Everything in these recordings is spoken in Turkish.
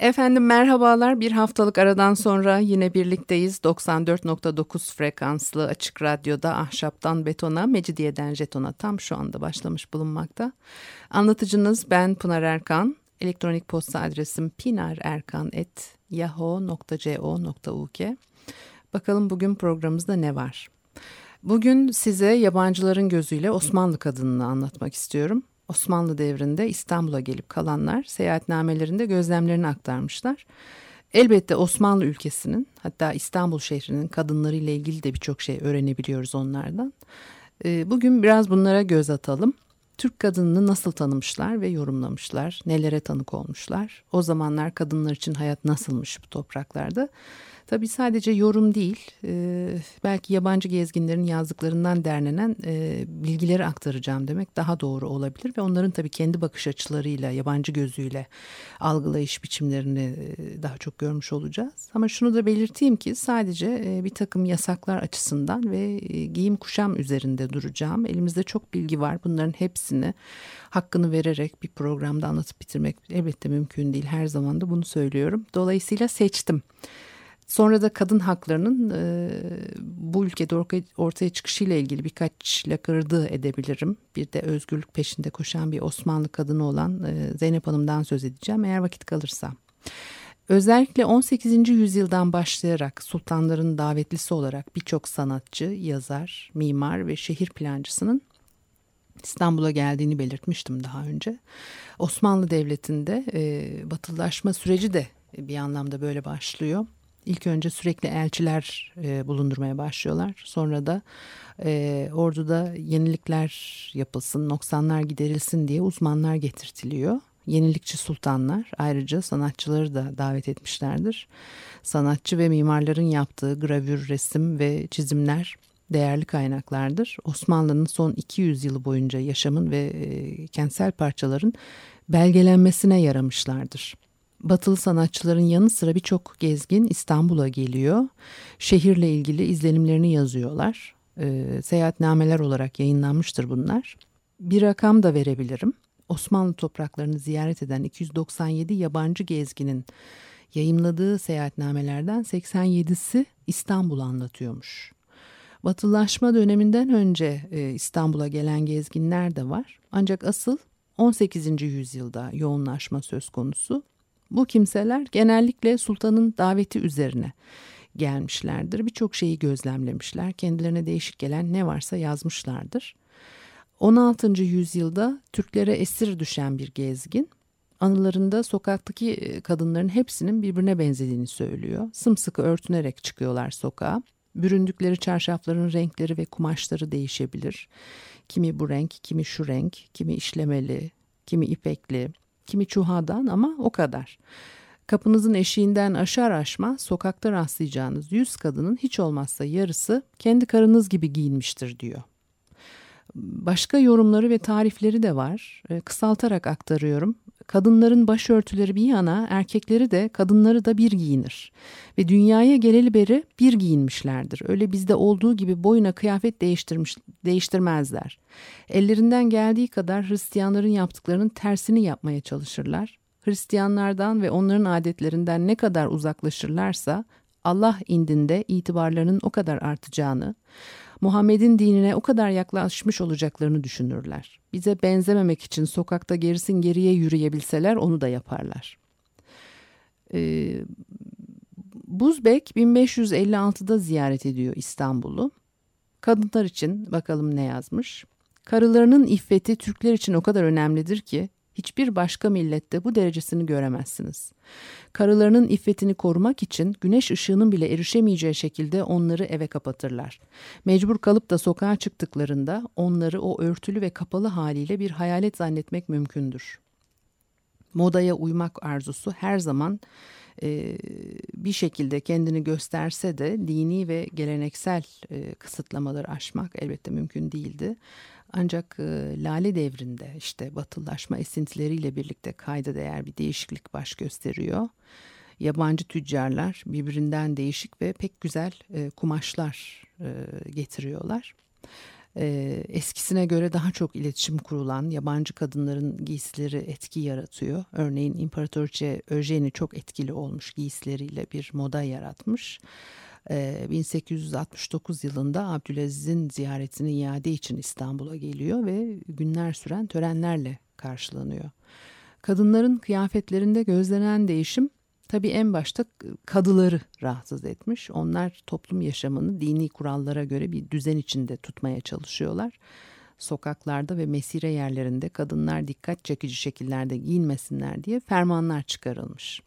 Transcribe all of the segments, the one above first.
Efendim merhabalar. Bir haftalık aradan sonra yine birlikteyiz. 94.9 frekanslı açık radyoda ahşaptan betona, mecidiyeden jetona tam şu anda başlamış bulunmakta. Anlatıcınız ben Pınar Erkan. Elektronik posta adresim pinarerkan.yahoo.co.uk Bakalım bugün programımızda ne var? Bugün size yabancıların gözüyle Osmanlı kadınını anlatmak istiyorum. Osmanlı devrinde İstanbul'a gelip kalanlar seyahatnamelerinde gözlemlerini aktarmışlar. Elbette Osmanlı ülkesinin hatta İstanbul şehrinin kadınlarıyla ilgili de birçok şey öğrenebiliyoruz onlardan. Ee, bugün biraz bunlara göz atalım. Türk kadınını nasıl tanımışlar ve yorumlamışlar, nelere tanık olmuşlar, o zamanlar kadınlar için hayat nasılmış bu topraklarda Tabii sadece yorum değil, e, belki yabancı gezginlerin yazdıklarından derlenen e, bilgileri aktaracağım demek daha doğru olabilir. Ve onların tabii kendi bakış açılarıyla, yabancı gözüyle algılayış biçimlerini e, daha çok görmüş olacağız. Ama şunu da belirteyim ki sadece e, bir takım yasaklar açısından ve e, giyim kuşam üzerinde duracağım. Elimizde çok bilgi var. Bunların hepsini hakkını vererek bir programda anlatıp bitirmek elbette mümkün değil. Her zaman da bunu söylüyorum. Dolayısıyla seçtim. Sonra da kadın haklarının e, bu ülkede ortaya çıkışıyla ilgili birkaç lakırdı edebilirim. Bir de özgürlük peşinde koşan bir Osmanlı kadını olan e, Zeynep Hanım'dan söz edeceğim eğer vakit kalırsa. Özellikle 18. yüzyıldan başlayarak sultanların davetlisi olarak birçok sanatçı, yazar, mimar ve şehir plancısının İstanbul'a geldiğini belirtmiştim daha önce. Osmanlı Devleti'nde e, batılılaşma süreci de bir anlamda böyle başlıyor. İlk önce sürekli elçiler e, bulundurmaya başlıyorlar. Sonra da e, orduda yenilikler yapılsın, noksanlar giderilsin diye uzmanlar getirtiliyor. Yenilikçi sultanlar ayrıca sanatçıları da davet etmişlerdir. Sanatçı ve mimarların yaptığı gravür, resim ve çizimler değerli kaynaklardır. Osmanlı'nın son 200 yılı boyunca yaşamın ve e, kentsel parçaların belgelenmesine yaramışlardır. Batılı sanatçıların yanı sıra birçok gezgin İstanbul'a geliyor. Şehirle ilgili izlenimlerini yazıyorlar. E, seyahatnameler olarak yayınlanmıştır bunlar. Bir rakam da verebilirim. Osmanlı topraklarını ziyaret eden 297 yabancı gezginin yayımladığı seyahatnamelerden 87'si İstanbul'u anlatıyormuş. Batılılaşma döneminden önce e, İstanbul'a gelen gezginler de var. Ancak asıl 18. yüzyılda yoğunlaşma söz konusu. Bu kimseler genellikle sultanın daveti üzerine gelmişlerdir. Birçok şeyi gözlemlemişler. Kendilerine değişik gelen ne varsa yazmışlardır. 16. yüzyılda Türklere esir düşen bir gezgin anılarında sokaktaki e, kadınların hepsinin birbirine benzediğini söylüyor. Sımsıkı örtünerek çıkıyorlar sokağa. Büründükleri çarşafların renkleri ve kumaşları değişebilir. Kimi bu renk, kimi şu renk, kimi işlemeli, kimi ipekli, kimi çuhadan ama o kadar. Kapınızın eşiğinden aşar aşma sokakta rastlayacağınız yüz kadının hiç olmazsa yarısı kendi karınız gibi giyinmiştir diyor. Başka yorumları ve tarifleri de var. E, kısaltarak aktarıyorum. Kadınların başörtüleri bir yana erkekleri de kadınları da bir giyinir. Ve dünyaya geleli beri bir giyinmişlerdir. Öyle bizde olduğu gibi boyuna kıyafet değiştirmiş, değiştirmezler. Ellerinden geldiği kadar Hristiyanların yaptıklarının tersini yapmaya çalışırlar. Hristiyanlardan ve onların adetlerinden ne kadar uzaklaşırlarsa Allah indinde itibarlarının o kadar artacağını, Muhammed'in dinine o kadar yaklaşmış olacaklarını düşünürler. Bize benzememek için sokakta gerisin geriye yürüyebilseler onu da yaparlar. Ee, Buzbek 1556'da ziyaret ediyor İstanbul'u. Kadınlar için bakalım ne yazmış. Karılarının iffeti Türkler için o kadar önemlidir ki hiçbir başka millette bu derecesini göremezsiniz. Karılarının iffetini korumak için güneş ışığının bile erişemeyeceği şekilde onları eve kapatırlar. Mecbur kalıp da sokağa çıktıklarında onları o örtülü ve kapalı haliyle bir hayalet zannetmek mümkündür. Modaya uymak arzusu her zaman e, bir şekilde kendini gösterse de dini ve geleneksel e, kısıtlamaları aşmak elbette mümkün değildi. Ancak e, Lale devrinde işte batılılaşma esintileriyle birlikte kayda değer bir değişiklik baş gösteriyor. Yabancı tüccarlar birbirinden değişik ve pek güzel e, kumaşlar e, getiriyorlar. E, eskisine göre daha çok iletişim kurulan yabancı kadınların giysileri etki yaratıyor. Örneğin İmparatoriçe Eugenie çok etkili olmuş giysileriyle bir moda yaratmış. 1869 yılında Abdülaziz'in ziyaretini iade için İstanbul'a geliyor ve günler süren törenlerle karşılanıyor. Kadınların kıyafetlerinde gözlenen değişim tabii en başta kadıları rahatsız etmiş. Onlar toplum yaşamını dini kurallara göre bir düzen içinde tutmaya çalışıyorlar. Sokaklarda ve mesire yerlerinde kadınlar dikkat çekici şekillerde giyinmesinler diye fermanlar çıkarılmış.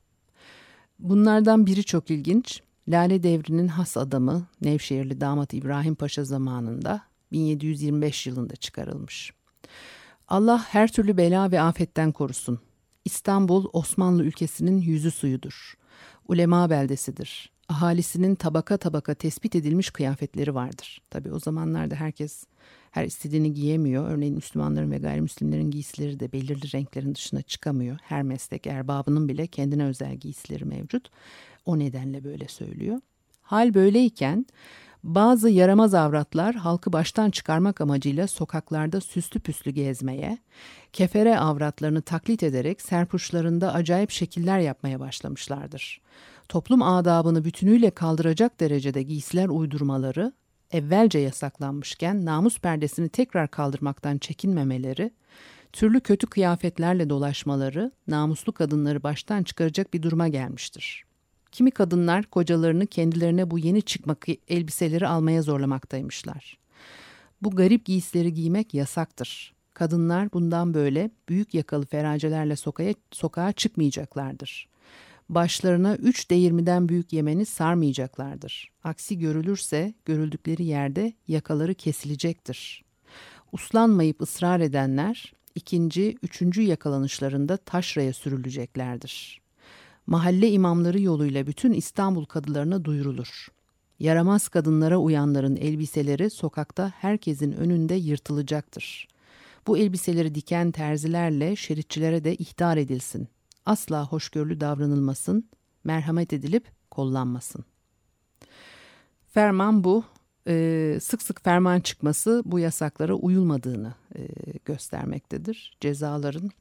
Bunlardan biri çok ilginç. Lale devrinin has adamı Nevşehirli damat İbrahim Paşa zamanında 1725 yılında çıkarılmış. Allah her türlü bela ve afetten korusun. İstanbul Osmanlı ülkesinin yüzü suyudur. Ulema beldesidir. Ahalisinin tabaka tabaka tespit edilmiş kıyafetleri vardır. Tabi o zamanlarda herkes her istediğini giyemiyor. Örneğin Müslümanların ve gayrimüslimlerin giysileri de belirli renklerin dışına çıkamıyor. Her meslek erbabının bile kendine özel giysileri mevcut. O nedenle böyle söylüyor. Hal böyleyken bazı yaramaz avratlar halkı baştan çıkarmak amacıyla sokaklarda süslü püslü gezmeye, kefere avratlarını taklit ederek serpuçlarında acayip şekiller yapmaya başlamışlardır. Toplum adabını bütünüyle kaldıracak derecede giysiler uydurmaları, evvelce yasaklanmışken namus perdesini tekrar kaldırmaktan çekinmemeleri, türlü kötü kıyafetlerle dolaşmaları namuslu kadınları baştan çıkaracak bir duruma gelmiştir. Kimi kadınlar kocalarını kendilerine bu yeni çıkmak elbiseleri almaya zorlamaktaymışlar. Bu garip giysileri giymek yasaktır. Kadınlar bundan böyle büyük yakalı feracelerle sokağa, sokağa çıkmayacaklardır. Başlarına üç değirmiden büyük yemeni sarmayacaklardır. Aksi görülürse görüldükleri yerde yakaları kesilecektir. Uslanmayıp ısrar edenler ikinci, üçüncü yakalanışlarında taşraya sürüleceklerdir mahalle imamları yoluyla bütün İstanbul kadılarına duyurulur. Yaramaz kadınlara uyanların elbiseleri sokakta herkesin önünde yırtılacaktır. Bu elbiseleri diken terzilerle şeritçilere de ihtar edilsin. Asla hoşgörülü davranılmasın, merhamet edilip kollanmasın. Ferman bu. Ee, sık sık ferman çıkması bu yasaklara uyulmadığını e, göstermektedir. Cezaların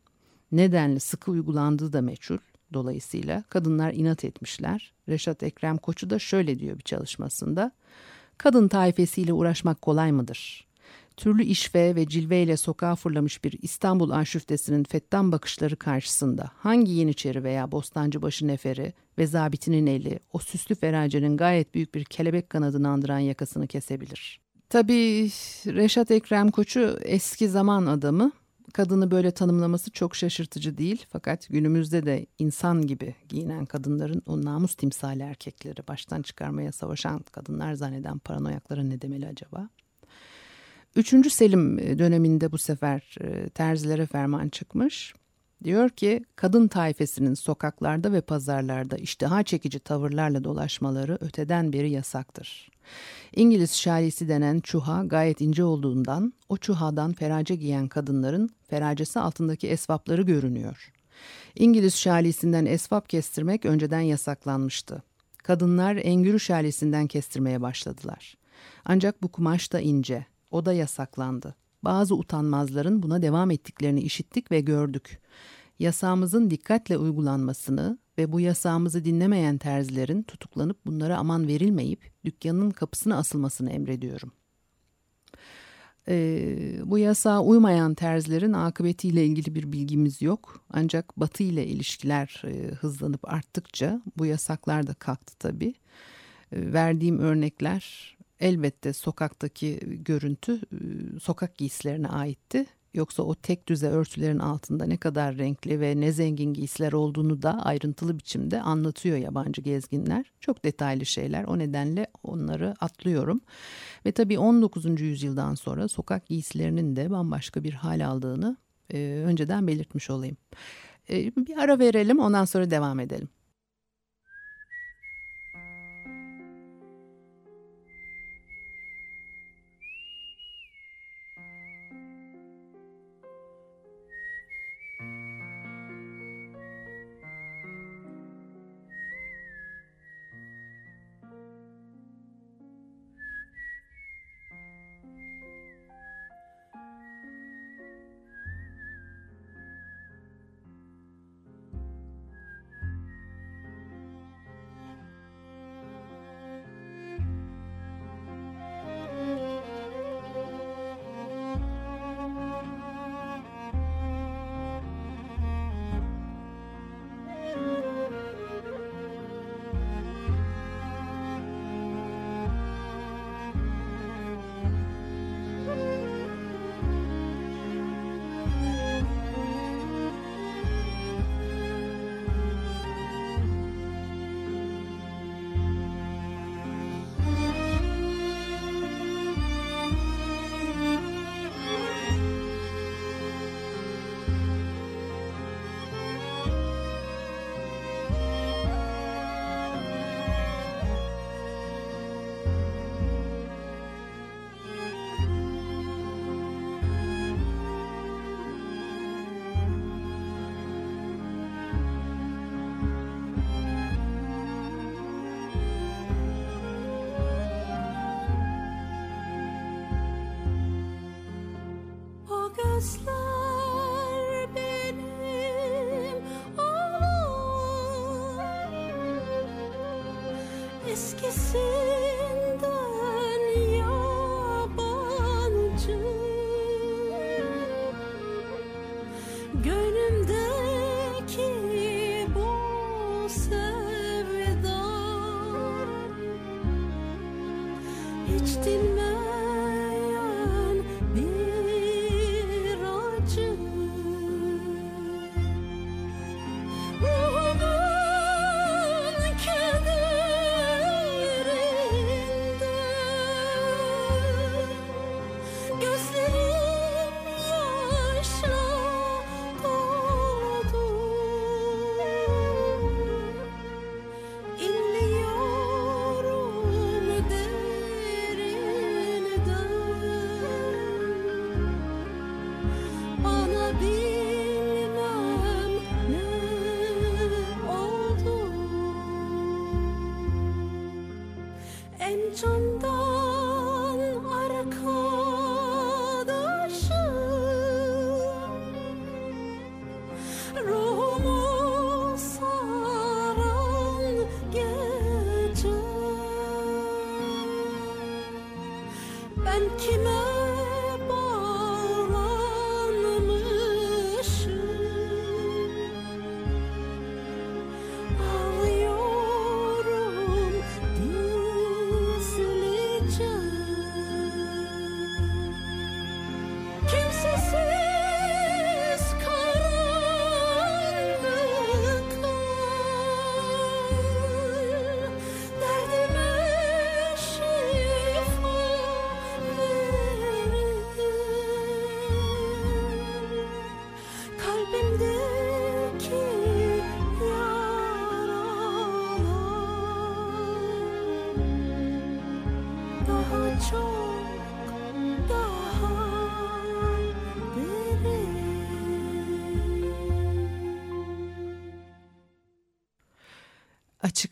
nedenli sıkı uygulandığı da meçhul. Dolayısıyla kadınlar inat etmişler. Reşat Ekrem Koçu da şöyle diyor bir çalışmasında. Kadın taifesiyle uğraşmak kolay mıdır? Türlü işve ve cilveyle sokağa fırlamış bir İstanbul anşüftesinin fettan bakışları karşısında hangi Yeniçeri veya Bostancıbaşı neferi ve zabitinin eli o süslü feracenin gayet büyük bir kelebek kanadını andıran yakasını kesebilir? Tabii Reşat Ekrem Koçu eski zaman adamı kadını böyle tanımlaması çok şaşırtıcı değil. Fakat günümüzde de insan gibi giyinen kadınların o namus timsali erkekleri baştan çıkarmaya savaşan kadınlar zanneden paranoyaklara ne demeli acaba? Üçüncü Selim döneminde bu sefer e, terzilere ferman çıkmış. Diyor ki kadın taifesinin sokaklarda ve pazarlarda iştiha çekici tavırlarla dolaşmaları öteden beri yasaktır. İngiliz şalisi denen çuha gayet ince olduğundan o çuhadan ferace giyen kadınların feracesi altındaki esvapları görünüyor. İngiliz şalisinden esvap kestirmek önceden yasaklanmıştı. Kadınlar engürü şalisinden kestirmeye başladılar. Ancak bu kumaş da ince, o da yasaklandı. Bazı utanmazların buna devam ettiklerini işittik ve gördük. Yasağımızın dikkatle uygulanmasını ve bu yasağımızı dinlemeyen terzilerin tutuklanıp bunlara aman verilmeyip dükkanın kapısına asılmasını emrediyorum. Ee, bu yasağa uymayan terzilerin akıbetiyle ilgili bir bilgimiz yok. Ancak Batı ile ilişkiler e, hızlanıp arttıkça bu yasaklar da kalktı tabii. E, verdiğim örnekler elbette sokaktaki görüntü sokak giysilerine aitti. Yoksa o tek düze örtülerin altında ne kadar renkli ve ne zengin giysiler olduğunu da ayrıntılı biçimde anlatıyor yabancı gezginler. Çok detaylı şeyler o nedenle onları atlıyorum. Ve tabii 19. yüzyıldan sonra sokak giysilerinin de bambaşka bir hal aldığını e, önceden belirtmiş olayım. E, bir ara verelim ondan sonra devam edelim.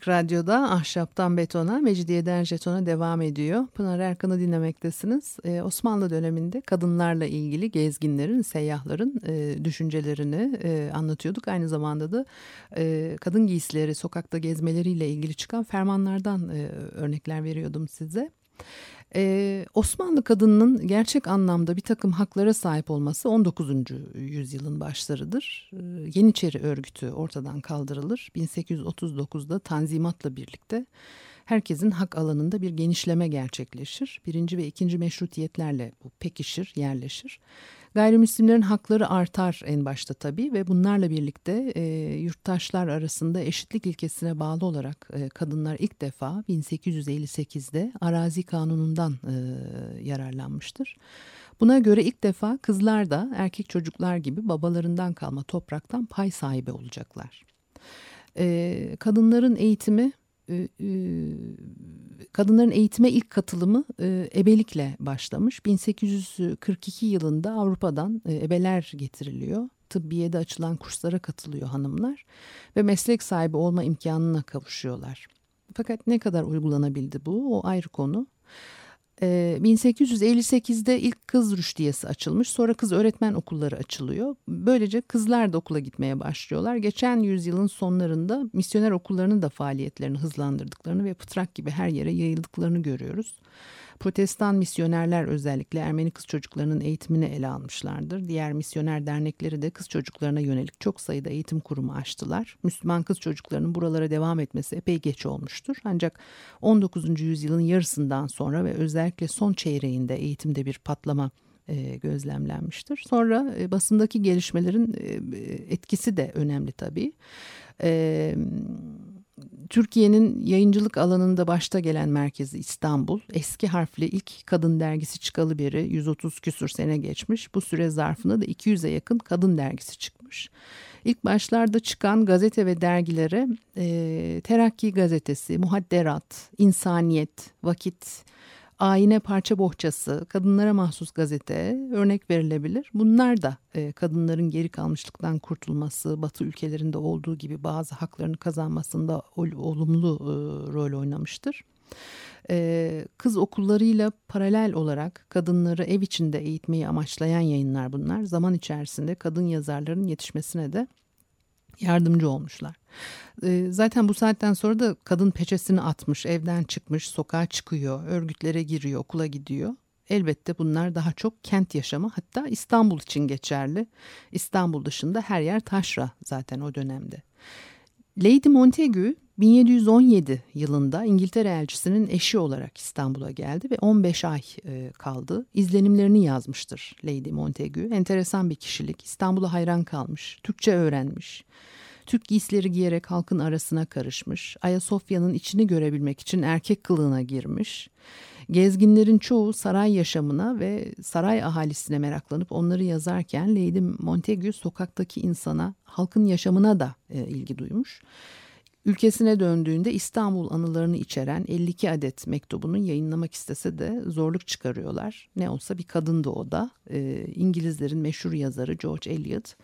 Açık Radyo'da Ahşaptan Betona, Mecidiyeden Jeton'a devam ediyor. Pınar Erkan'ı dinlemektesiniz. Ee, Osmanlı döneminde kadınlarla ilgili gezginlerin, seyyahların e, düşüncelerini e, anlatıyorduk. Aynı zamanda da e, kadın giysileri, sokakta gezmeleriyle ilgili çıkan fermanlardan e, örnekler veriyordum size. Ee, Osmanlı kadınının gerçek anlamda bir takım haklara sahip olması 19. yüzyılın başlarıdır. Ee, Yeniçeri örgütü ortadan kaldırılır. 1839'da Tanzimat'la birlikte herkesin hak alanında bir genişleme gerçekleşir. Birinci ve ikinci meşrutiyetlerle bu pekişir, yerleşir. Gayrimüslimlerin hakları artar en başta tabii ve bunlarla birlikte e, yurttaşlar arasında eşitlik ilkesine bağlı olarak e, kadınlar ilk defa 1858'de arazi kanunundan e, yararlanmıştır. Buna göre ilk defa kızlar da erkek çocuklar gibi babalarından kalma topraktan pay sahibi olacaklar. E, kadınların eğitimi kadınların eğitime ilk katılımı e, ebelikle başlamış. 1842 yılında Avrupa'dan ebeler getiriliyor. Tıbbiyede açılan kurslara katılıyor hanımlar ve meslek sahibi olma imkanına kavuşuyorlar. Fakat ne kadar uygulanabildi bu o ayrı konu. 1858'de ee, ilk kız rüştiyesi açılmış. Sonra kız öğretmen okulları açılıyor. Böylece kızlar da okula gitmeye başlıyorlar. Geçen yüzyılın sonlarında misyoner okullarının da faaliyetlerini hızlandırdıklarını ve pıtrak gibi her yere yayıldıklarını görüyoruz. Protestan misyonerler özellikle Ermeni kız çocuklarının eğitimini ele almışlardır. Diğer misyoner dernekleri de kız çocuklarına yönelik çok sayıda eğitim kurumu açtılar. Müslüman kız çocuklarının buralara devam etmesi epey geç olmuştur. Ancak 19. yüzyılın yarısından sonra ve özellikle son çeyreğinde eğitimde bir patlama e, gözlemlenmiştir. Sonra e, basındaki gelişmelerin e, etkisi de önemli tabii. Türkiye'nin yayıncılık alanında başta gelen merkezi İstanbul. Eski harfli ilk kadın dergisi çıkalı beri 130 küsur sene geçmiş. Bu süre zarfında da 200'e yakın kadın dergisi çıkmış. İlk başlarda çıkan gazete ve dergilere e, Terakki Gazetesi, Muhadderat, İnsaniyet, Vakit, Ayine Parça Bohçası, kadınlara mahsus gazete örnek verilebilir. Bunlar da e, kadınların geri kalmışlıktan kurtulması, Batı ülkelerinde olduğu gibi bazı haklarını kazanmasında ol, olumlu e, rol oynamıştır. E, kız okullarıyla paralel olarak kadınları ev içinde eğitmeyi amaçlayan yayınlar bunlar. Zaman içerisinde kadın yazarların yetişmesine de yardımcı olmuşlar. Ee, zaten bu saatten sonra da kadın peçesini atmış, evden çıkmış, sokağa çıkıyor, örgütlere giriyor, okula gidiyor. Elbette bunlar daha çok kent yaşamı hatta İstanbul için geçerli. İstanbul dışında her yer taşra zaten o dönemde. Lady Montagu 1717 yılında İngiltere elçisinin eşi olarak İstanbul'a geldi ve 15 ay e, kaldı. İzlenimlerini yazmıştır Lady Montagu. Enteresan bir kişilik. İstanbul'a hayran kalmış, Türkçe öğrenmiş. Türk giysileri giyerek halkın arasına karışmış. Ayasofya'nın içini görebilmek için erkek kılığına girmiş. Gezginlerin çoğu saray yaşamına ve saray ahalisine meraklanıp onları yazarken Lady Montagu sokaktaki insana, halkın yaşamına da e, ilgi duymuş. Ülkesine döndüğünde İstanbul anılarını içeren 52 adet mektubunu yayınlamak istese de zorluk çıkarıyorlar. Ne olsa bir kadındı o da. E, İngilizlerin meşhur yazarı George Eliot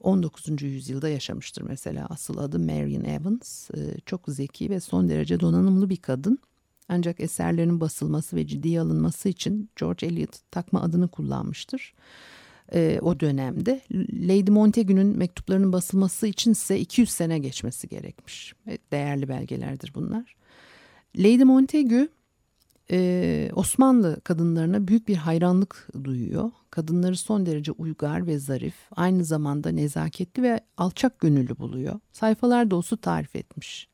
19. yüzyılda yaşamıştır mesela. Asıl adı Marian Evans. E, çok zeki ve son derece donanımlı bir kadın. Ancak eserlerinin basılması ve ciddiye alınması için George Eliot takma adını kullanmıştır. E, o dönemde Lady Montagu'nun mektuplarının basılması için ise 200 sene geçmesi gerekmiş. E, değerli belgelerdir bunlar. Lady Montagu e, Osmanlı kadınlarına büyük bir hayranlık duyuyor. Kadınları son derece uygar ve zarif, aynı zamanda nezaketli ve alçak gönüllü buluyor. Sayfalar dolusu tarif etmiş.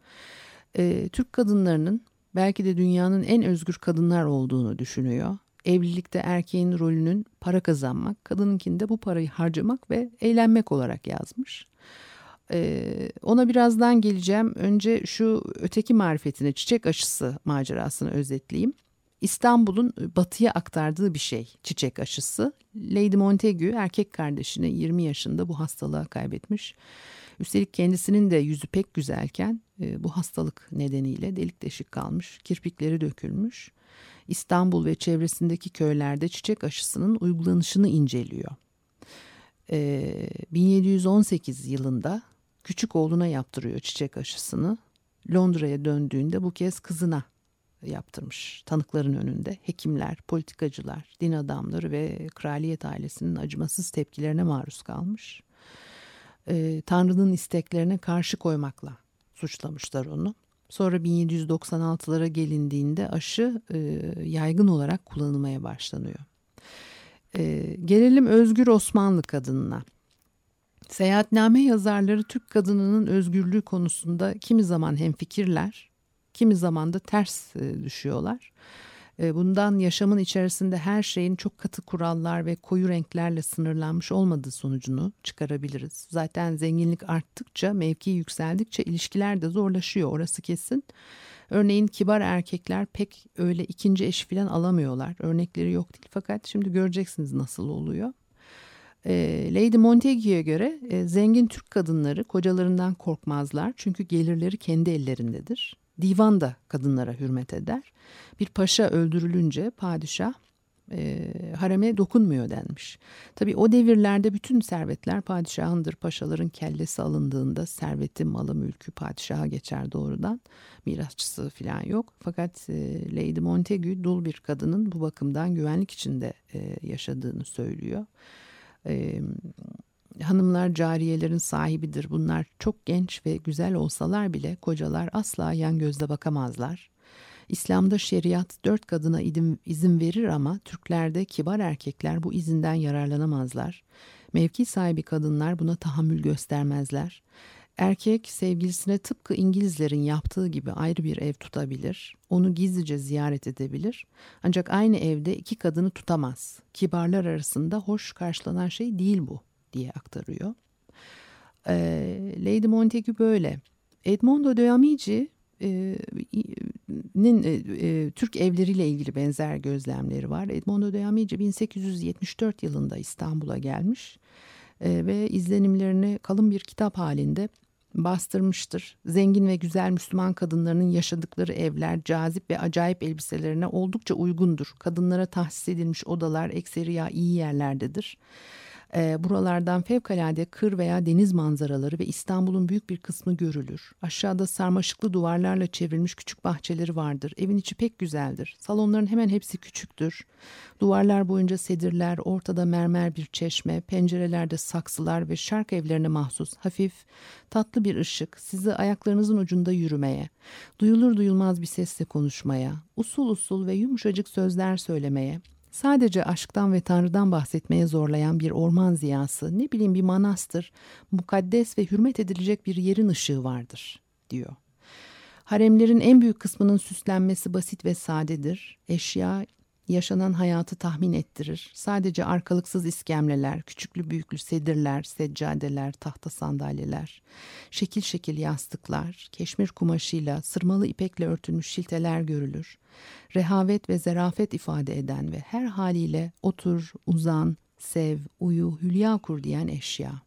E, Türk kadınlarının belki de dünyanın en özgür kadınlar olduğunu düşünüyor. Evlilikte erkeğin rolünün para kazanmak, kadınınkinde bu parayı harcamak ve eğlenmek olarak yazmış. Ee, ona birazdan geleceğim. Önce şu öteki marifetine, çiçek aşısı macerasını özetleyeyim. İstanbul'un batıya aktardığı bir şey çiçek aşısı. Lady Montagu erkek kardeşini 20 yaşında bu hastalığa kaybetmiş. Üstelik kendisinin de yüzü pek güzelken e, bu hastalık nedeniyle delik deşik kalmış, kirpikleri dökülmüş. İstanbul ve çevresindeki köylerde çiçek aşısının uygulanışını inceliyor. E, 1718 yılında küçük oğluna yaptırıyor çiçek aşısını. Londra'ya döndüğünde bu kez kızına yaptırmış tanıkların önünde. Hekimler, politikacılar, din adamları ve kraliyet ailesinin acımasız tepkilerine maruz kalmış. Ee, Tanrı'nın isteklerine karşı koymakla suçlamışlar onu. Sonra 1796'lara gelindiğinde aşı e, yaygın olarak kullanılmaya başlanıyor. E, gelelim Özgür Osmanlı kadınına. Seyahatname yazarları Türk kadınının özgürlüğü konusunda kimi zaman hemfikirler, kimi zaman da ters e, düşüyorlar. E, bundan yaşamın içerisinde her şeyin çok katı kurallar ve koyu renklerle sınırlanmış olmadığı sonucunu çıkarabiliriz. Zaten zenginlik arttıkça, mevki yükseldikçe ilişkiler de zorlaşıyor orası kesin. Örneğin kibar erkekler pek öyle ikinci eş falan alamıyorlar. Örnekleri yok değil fakat şimdi göreceksiniz nasıl oluyor. E, Lady Montague'ye göre e, zengin Türk kadınları kocalarından korkmazlar çünkü gelirleri kendi ellerindedir. Divan da kadınlara hürmet eder. Bir paşa öldürülünce padişah e, hareme dokunmuyor denmiş. Tabi o devirlerde bütün servetler padişahındır. Paşaların kellesi alındığında serveti, malı, mülkü padişaha geçer doğrudan. Mirasçısı falan yok. Fakat e, Lady Montagu dul bir kadının bu bakımdan güvenlik içinde e, yaşadığını söylüyor. E, hanımlar cariyelerin sahibidir. Bunlar çok genç ve güzel olsalar bile kocalar asla yan gözle bakamazlar. İslam'da şeriat dört kadına izin verir ama Türklerde kibar erkekler bu izinden yararlanamazlar. Mevki sahibi kadınlar buna tahammül göstermezler. Erkek sevgilisine tıpkı İngilizlerin yaptığı gibi ayrı bir ev tutabilir. Onu gizlice ziyaret edebilir. Ancak aynı evde iki kadını tutamaz. Kibarlar arasında hoş karşılanan şey değil bu diye aktarıyor. E, Lady Montagu böyle. Edmondo de Amici nin e, e, Türk evleriyle ilgili benzer gözlemleri var. Edmondo de Amici 1874 yılında İstanbul'a gelmiş e, ve izlenimlerini kalın bir kitap halinde bastırmıştır. Zengin ve güzel Müslüman kadınlarının yaşadıkları evler cazip ve acayip elbiselerine oldukça uygundur. Kadınlara tahsis edilmiş odalar ekseriya iyi yerlerdedir. E, buralardan fevkalade kır veya deniz manzaraları ve İstanbul'un büyük bir kısmı görülür. Aşağıda sarmaşıklı duvarlarla çevrilmiş küçük bahçeleri vardır. Evin içi pek güzeldir. Salonların hemen hepsi küçüktür. Duvarlar boyunca sedirler, ortada mermer bir çeşme, pencerelerde saksılar ve şark evlerine mahsus hafif, tatlı bir ışık sizi ayaklarınızın ucunda yürümeye, duyulur duyulmaz bir sesle konuşmaya, usul usul ve yumuşacık sözler söylemeye, Sadece aşktan ve Tanrı'dan bahsetmeye zorlayan bir orman ziyası, ne bileyim bir manastır, mukaddes ve hürmet edilecek bir yerin ışığı vardır, diyor. Haremlerin en büyük kısmının süslenmesi basit ve sadedir. Eşya yaşanan hayatı tahmin ettirir. Sadece arkalıksız iskemleler, küçüklü büyüklü sedirler, seccadeler, tahta sandalyeler, şekil şekil yastıklar, keşmir kumaşıyla, sırmalı ipekle örtülmüş şilteler görülür. Rehavet ve zerafet ifade eden ve her haliyle otur, uzan, sev, uyu, hülya kur diyen eşya.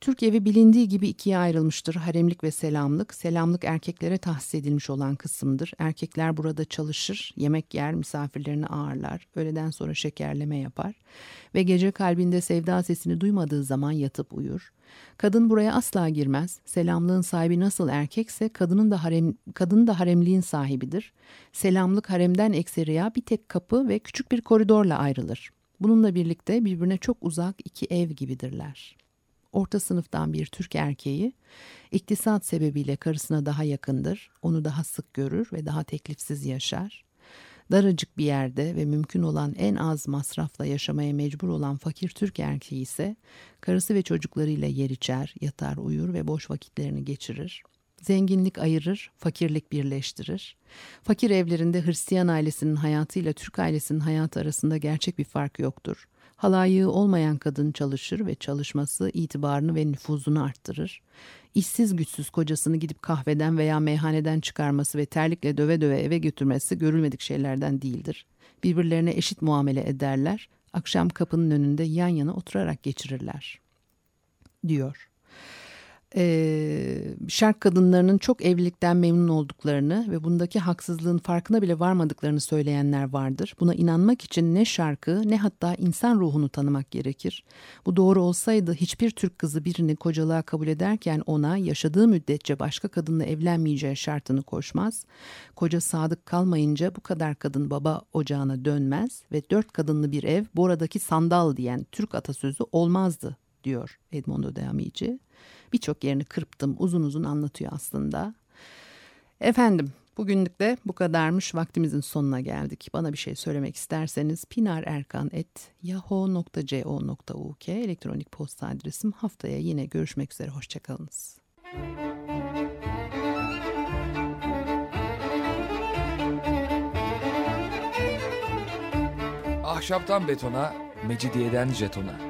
Türk evi bilindiği gibi ikiye ayrılmıştır. Haremlik ve selamlık. Selamlık erkeklere tahsis edilmiş olan kısımdır. Erkekler burada çalışır, yemek yer, misafirlerini ağırlar. Öğleden sonra şekerleme yapar. Ve gece kalbinde sevda sesini duymadığı zaman yatıp uyur. Kadın buraya asla girmez. Selamlığın sahibi nasıl erkekse kadının da harem kadın da haremliğin sahibidir. Selamlık haremden ekseriya bir tek kapı ve küçük bir koridorla ayrılır. Bununla birlikte birbirine çok uzak iki ev gibidirler orta sınıftan bir Türk erkeği iktisat sebebiyle karısına daha yakındır, onu daha sık görür ve daha teklifsiz yaşar. Daracık bir yerde ve mümkün olan en az masrafla yaşamaya mecbur olan fakir Türk erkeği ise karısı ve çocuklarıyla yer içer, yatar, uyur ve boş vakitlerini geçirir. Zenginlik ayırır, fakirlik birleştirir. Fakir evlerinde Hristiyan ailesinin hayatıyla Türk ailesinin hayatı arasında gerçek bir fark yoktur. Halayığı olmayan kadın çalışır ve çalışması itibarını ve nüfuzunu arttırır. İşsiz güçsüz kocasını gidip kahveden veya meyhaneden çıkarması ve terlikle döve döve eve götürmesi görülmedik şeylerden değildir. Birbirlerine eşit muamele ederler, akşam kapının önünde yan yana oturarak geçirirler, diyor e, şark kadınlarının çok evlilikten memnun olduklarını ve bundaki haksızlığın farkına bile varmadıklarını söyleyenler vardır. Buna inanmak için ne şarkı ne hatta insan ruhunu tanımak gerekir. Bu doğru olsaydı hiçbir Türk kızı birini kocalığa kabul ederken ona yaşadığı müddetçe başka kadınla evlenmeyeceği şartını koşmaz. Koca sadık kalmayınca bu kadar kadın baba ocağına dönmez ve dört kadınlı bir ev Bora'daki sandal diyen Türk atasözü olmazdı diyor Edmondo de Amici. Birçok yerini kırptım uzun uzun anlatıyor aslında. Efendim bugünlük de bu kadarmış vaktimizin sonuna geldik. Bana bir şey söylemek isterseniz pinarerkan.yahoo.co.uk elektronik posta adresim. Haftaya yine görüşmek üzere hoşçakalınız. Ahşaptan betona, mecidiyeden jetona.